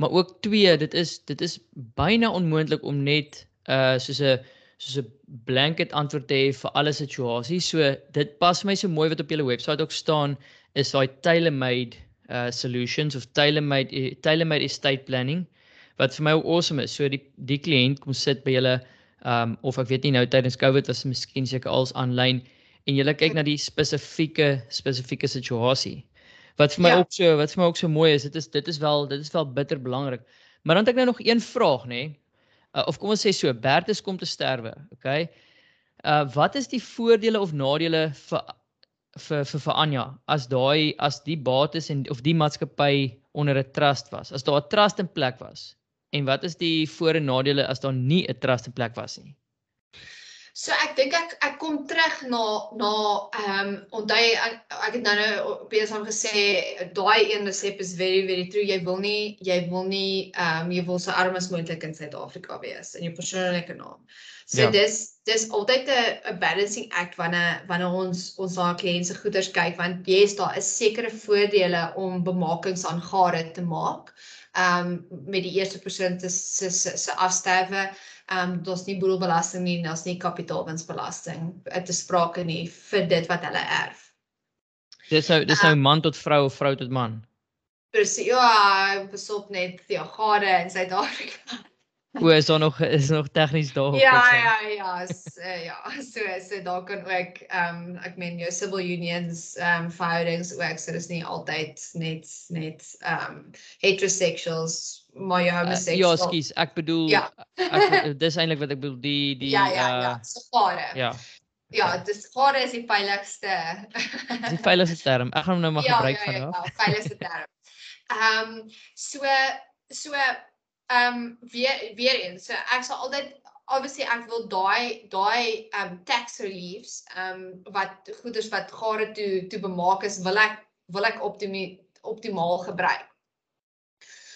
Maar ook twee, dit is dit is byna onmoontlik om net uh soos 'n soos 'n blanket antwoord te hê vir alle situasies. So dit pas my so mooi wat op julle webwerf ook staan is daai tailor-made uh solutions of tailor-made e, tailor-made estate planning wat vir my ook awesome is. So die die kliënt kom sit by julle um of ek weet nie nou tydens Covid was miskien seker als aanlyn en jy kyk na die spesifieke spesifieke situasie. Wat vir my ja. ook so wat vir my ook so mooi is, dit is dit is wel dit is wel bitter belangrik. Maar dan het ek nou nog een vraag nê. Uh, of kom ons sê so, Bertus kom te sterwe, okay? Uh wat is die voordele of nadele vir vir vir vir Anja as daai as die bates en of die maatskappy onder 'n trust was? As daar 'n trust in plek was? En wat is die voor en nadele as daar nie 'n trust in plek was nie? So ek dink ek ek kom terug na na ehm um, onthou ek, ek het nou nou besig gesê daai een resep is very very true jy wil nie jy wil nie ehm um, jy wil so arm as moontlik in Suid-Afrika wees in jou persoonlike naam. So ja. dis dis altyd 'n 'n balancing act wanneer wanneer ons ons na kliënte se goederes kyk want jy's daar is sekere voordele om bemakings aan gade te maak. Ehm um, met die eerste persoon se se se afsterwe ehm um, daar's nie boedelbelasting nie, daar's nie kapitaalwinsbelasting te sprake nie vir dit wat hulle erf. Dis nou dis nou um, man tot vrou of vrou tot man. Presies. Ja, besop net die gade in Suid-Afrika. O, is daar nog is nog tegnies daar? Ja, ja, ja, is, uh, ja, so so daar kan ook ehm um, ek meen jou civil unions ehm um, filings ook so dis nie altyd net net ehm um, heterosexuals maar jou homoseksueel. Uh, ja, skus, ek bedoel ja. ek dis eintlik wat ek bedoel die die Ja, ja, ja, so gare. Ja. Ja, dis gare is die veiligste. die veiligste term. Ek gaan hom nou maar ja, gebruik ja, ja, vandag. Ja, veiligste term. Ehm um, so so ehm um, weer weer eens so ek sal altyd obviously ek wil daai daai um, tax reliefs um, wat goederes wat gare toe toe bemaak is wil ek wil ek optimi, optimaal gebruik.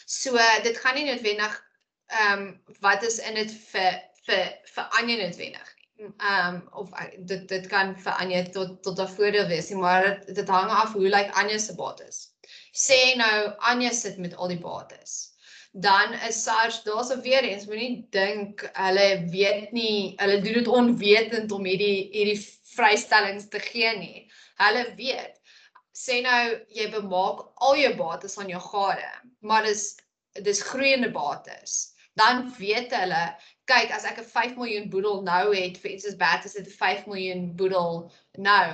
So dit gaan nie noodwendig ehm um, wat is in dit vir vir vir Anje noodwendig ehm um, of dit dit kan vir Anje tot tot 'n voordeel wees, maar dit dit hang af hoe lyk like Anje se bates. Sê nou Anje sit met al die bates dan is SARS daar's weer eens moenie dink hulle weet nie hulle doen dit onwetend om hierdie hierdie vrystellings te gee nie. Hulle weet. Sê nou jy bemaak al jou bates aan jou gade, maar dis dis groeiende bates. Dan weet hulle, kyk as ek 'n 5 miljoen boedel nou het vir iets as bad as dit 5 miljoen boedel nou,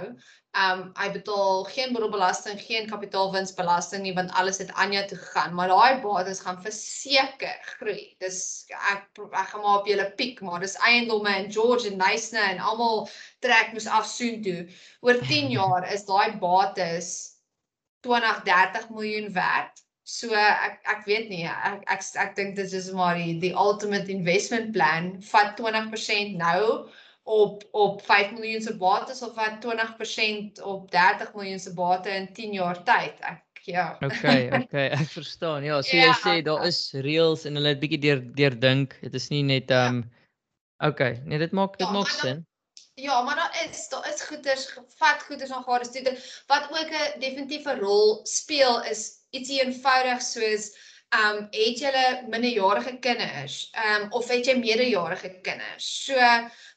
um hy betaal geen boedelbelasting, geen kapitaalwinsbelasting nie want alles het Anja toe gegaan, maar daai bates gaan verseker groei. Dis ek ek gaan maar op julle piek, maar dis eiendomme in George en Nysna en almal trek mos af soontoe. Oor 10 jaar is daai bates 20, 30 miljoen werd. So ek ek weet nie ek ek ek, dink dit is maar die die ultimate investment plan vat 20% nou op op 5 miljoen se bates of wat 20% op 30 miljoen se bate in 10 jaar tyd. Ek ja. Okay, okay, ek verstaan. Ja, so jy ja, sê daar is reëls en hulle het bietjie deur deur dink. Dit is nie net um, Okay, nee dit maak dit ja, maak sin. Ja, maar daar is daar is goeders vat goeders aan gade studie wat ook 'n definitiewe rol speel is ietsie eenvoudig soos um het jy minderjarige kinders? Um of het jy meerderjarige kinders? So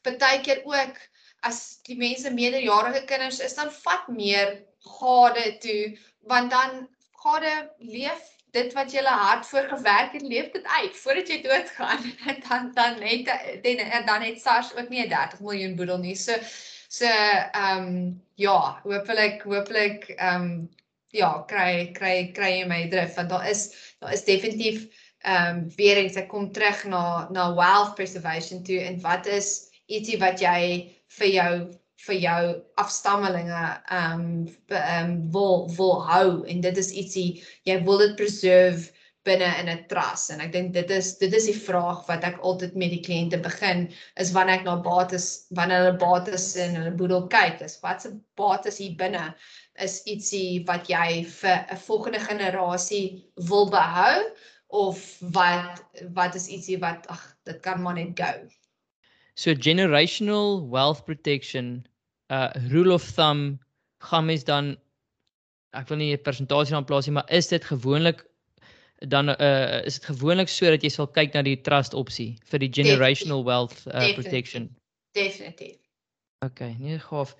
partykeer ook as die mense meerderjarige kinders is dan vat meer gade toe want dan gade leef dit wat jy hard voor gewerk het leef dit uit. Voordat jy doodgaan dan dan net dan dan het SARS ook nie 'n 30 miljoen boedel nie. So so um ja hopelik hopelik um ja, kry kry kry my drif want daar is daar is definitief ehm um, weer eens ek kom terug na na wealth preservation toe en wat is ietsie wat jy vir jou vir jou afstammelinge ehm um, ehm um, wil wil hou en dit is ietsie jy wil dit preserve binne in 'n trust en ek dink dit is dit is die vraag wat ek altyd met die kliënte begin is wanneer ek na bates wanneer hulle bates in hulle boedel kyk is wat se bates hier binne is ietsie wat jy vir 'n volgende generasie wil behou of wat wat is ietsie wat ag dit kan maar net go. So generational wealth protection uh rule of thumb gaan mens dan ek wil nie 'n persentasie aan plaas nie maar is dit gewoonlik dan uh is dit gewoonlik so dat jy sal kyk na die trust opsie vir die generational wealth uh, Definitely. protection. Definitief. Okay, nee gaaf.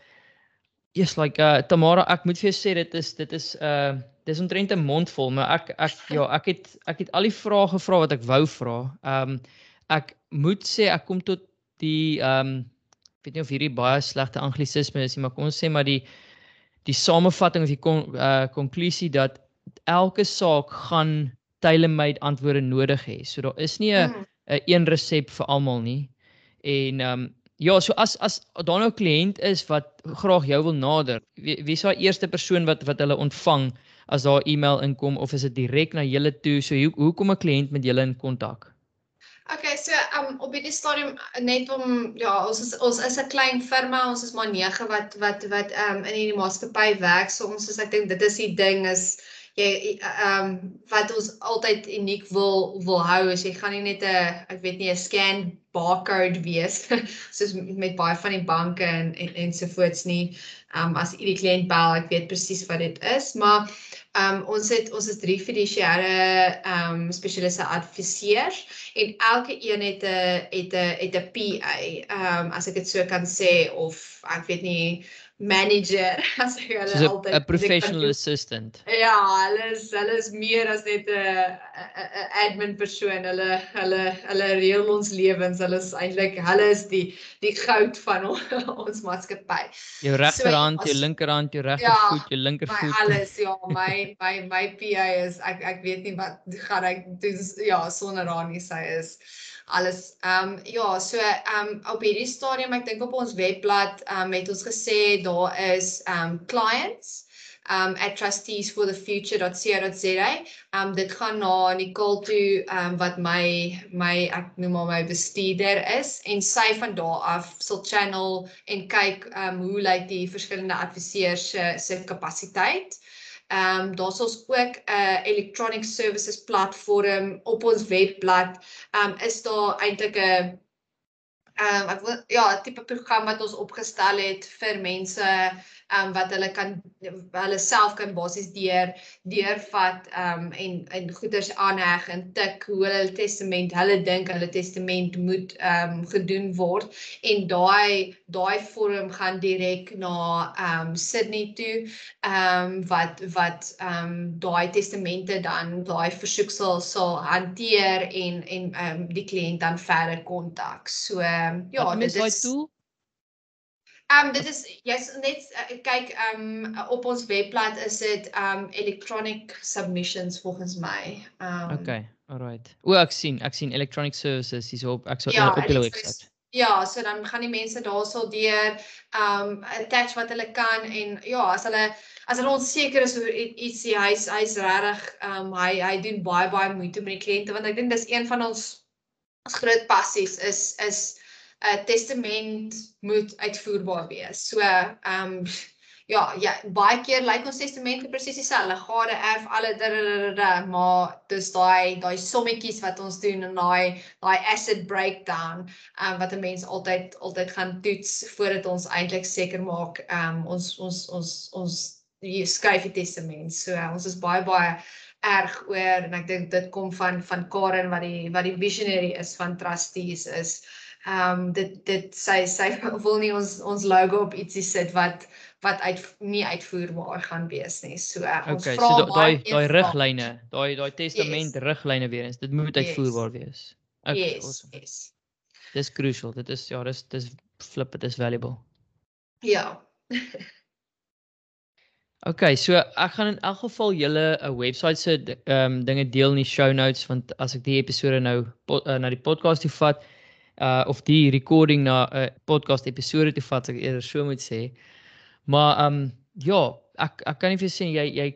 Yes, like uh Tamara, ek moet vir jou sê dit is dit is uh dis omtrent 'n mond vol, maar ek ek ja, ek het ek het al die vrae gevra wat ek wou vra. Um ek moet sê ek kom tot die um ek weet nie of hierdie baie slegte anglisisme is nie, maar kom ons sê maar die die samevatting of die kon, uh konklusie dat elke saak gaan tailor-made antwoorde nodig hê. So daar is nie 'n mm. 'n een resep vir almal nie. En um Ja, so as as daar nou 'n kliënt is wat graag jou wil nader, wie wie is daai eerste persoon wat wat hulle ontvang as daar e-mail inkom of is dit direk na julle toe? So hoe hoe kom 'n kliënt met julle in kontak? Okay, so um op hierdie stadium net om ja, ons is ons is 'n klein firma, ons is maar 9 wat wat wat um in hierdie maatskappy werk. So ons is ek dink dit is die ding is jy ehm um, wat ons altyd uniek wil wil hou is jy gaan nie net 'n ek weet nie 'n scan barcode wees soos met baie van die banke en en ensovoorts nie. Ehm um, as u die kliënt bel, ek weet presies wat dit is, maar ehm um, ons het ons is drie fiduciêre ehm um, spesialiste adviseurs en elke een het 'n het 'n het 'n PA. Ehm um, as ek dit so kan sê of ek weet nie manager as ek hulle so altyd 'n professional assistant. Ja, hulle is hulle is meer as net 'n admin persoon. Hulle hulle hulle reël ons lewens. Hulle is eintlik hulle is die die goud van ons maatskappy. Jou regterhand, so, jou linkerhand, jou regtervoet, ja, jou linkervoet. Alles ja, my my my PA is ek ek weet nie wat gaan ek doen ja, sonder haar nie sy is alles. Ehm um, ja, so ehm um, op hierdie stadium ek dink op ons webblad ehm um, het ons gesê daar is ehm um, clients um at trusteesforthefuture.co.za. Um dit gaan na Nicole toe um wat my my ek noem maar my bestuurder is en sy van daar af sal channel en kyk um hoe lyk die verskillende adviseurs se se kapasiteit. Ehm um, daar's ons ook 'n uh, electronic services platform op ons webblad. Ehm um, is daar eintlik 'n ehm um, ek wil ja, 'n tipe program wat ons opgestel het vir mense um, wat hulle kan hulle self kan basies deur deurvat um, en en goeders aanheg en tik hoe hulle testament hulle dink hulle testament moet um, gedoen word en daai daai vorm gaan direk na um, Sydney toe um, wat wat um, daai testamente dan daai versoek sal hanteer en en um, die kliënt dan verder kontak. So um, ja, dit is toe Ehm um, dit is jy's net uh, kyk ehm um, op ons webblad is dit ehm um, electronic submissions volgens my. Ehm um, Okay, alright. O ek sien, ek sien electronic services hier op ek sal ja, uh, op julle webwerf. Ja, so dan gaan die mense daarsal deur ehm um, attach wat hulle kan en ja, as hulle as hulle onseker is oor ietsie, hy's hy's regtig ehm um, hy hy doen baie baie moeite met die kliënte want ek dink dis een van ons ons groot passies is is 'n uh, testament moet uitvoerbaar wees. So ehm um, ja, ja, baie keer lyk like ons testamente presies dieselfde, gade erf alle dadadada, maar dis daai daai sommetjies wat ons doen en daai daai asset breakdown um, wat 'n mens altyd altyd gaan toets voordat ons eintlik seker maak um, ons ons ons ons jy skryf die testament. So uh, ons is baie baie erg oor en ek dink dit kom van van Karen wat die wat die visionary is van trustees is Ehm um, dit dit sy sy wil nie ons ons logo op ietsie sit wat wat uit nie uitvoerbaar gaan wees nie. So uh, ons okay, vra so daai daai riglyne, daai daai testament yes. riglyne weer eens, dit moet uitvoerbaar yes. wees. Okay, yes, awesome. yes. Dis crucial. Dit is ja, dis dis flip it is valuable. Ja. Okay, so ek gaan in elk geval julle 'n uh, webwerf se ehm um, dinge deel in die show notes want as ek die episode nou pot, uh, na die podcast toe vat uh of die recording na 'n uh, podcast episode toe vat, ek eerder so moet sê. Maar ehm um, ja, ek ek kan nie vir sê jy jy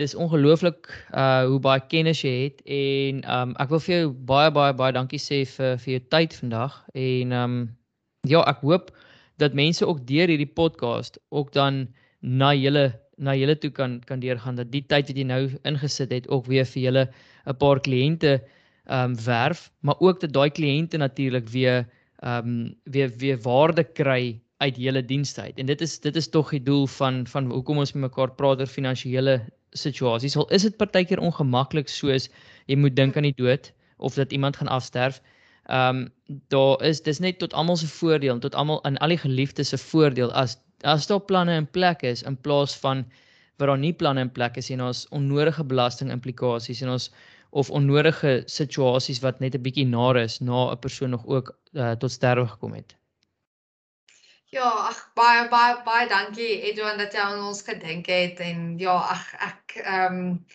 dis ongelooflik uh hoe baie kennis jy het en ehm um, ek wil vir jou baie baie baie dankie sê vir vir jou tyd vandag en ehm um, ja, ek hoop dat mense ook deur hierdie podcast ook dan na julle na julle toe kan kan deurgaan dat die tyd wat jy nou ingesit het ook weer vir julle 'n paar kliënte ehm um, werf, maar ook dat daai kliënte natuurlik weer ehm um, weer weer waarde kry uit julle dienste uit. En dit is dit is tog die doel van van hoekom ons met mekaar praat oor finansiële situasies. Al is dit partykeer ongemaklik soos jy moet dink aan die dood of dat iemand gaan afsterf. Ehm um, daar is dis net tot almal se voordeel, tot almal in al die geliefdes se voordeel as as daar planne in plek is in plaas van wat daar nie planne in plek is en ons onnodige belasting implikasies en ons of onnodige situasies wat net 'n bietjie nar is na 'n persoon nog ook uh, tot sterwe gekom het. Ja, ag baie baie baie dankie Edwin dat jy aan ons gedink het en ja, ag ek ehm um,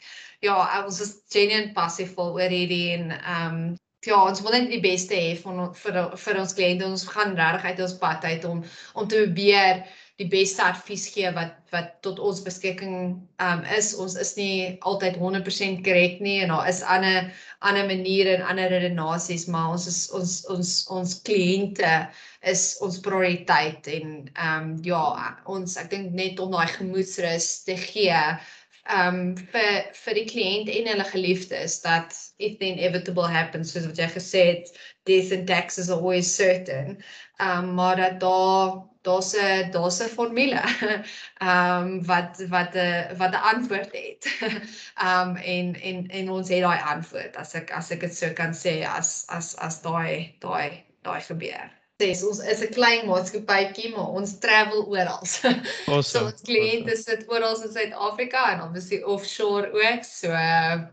ja, ons is genuine passief oor hierdie en ehm um, ja, ons wil net die beste hê vir vir vir ons kliënte. Ons gaan regtig uit ons pad uit om om te probeer die beste advies gee wat wat tot ons beskikking um is. Ons is nie altyd 100% korrek nie en daar is ander ander maniere en ander redenasies, maar ons is ons ons ons kliënte is ons prioriteit en um ja, ons ek dink net om daai gemoedsrus te gee um vir vir die kliënt en hulle geliefdes dat if the inevitable happens soos wat jy gesê het death and taxes are always certain um maar dat daar daar's 'n daar's 'n formule ehm um, wat wat 'n wat 'n antwoord het. Ehm um, en en en ons het daai antwoord as ek as ek dit so kan sê as as as daai daai daai gebeur. Dis ons is 'n klein maatskappytjie maar ons travel oral. Awesome. so ons kliënte awesome. sit oral in Suid-Afrika en dan is die offshore ook. So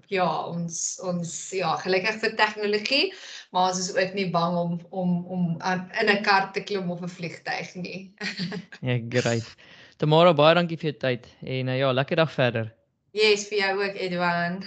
ja, ons ons ja, gelukkig vir tegnologie maar ons is ook nie bang om om om aan, in 'n kar te klim of 'n vliegtyg nie. ja, great. Tamara, baie dankie vir jou tyd en uh, ja, lekker dag verder. Yes, vir jou ook Edwan.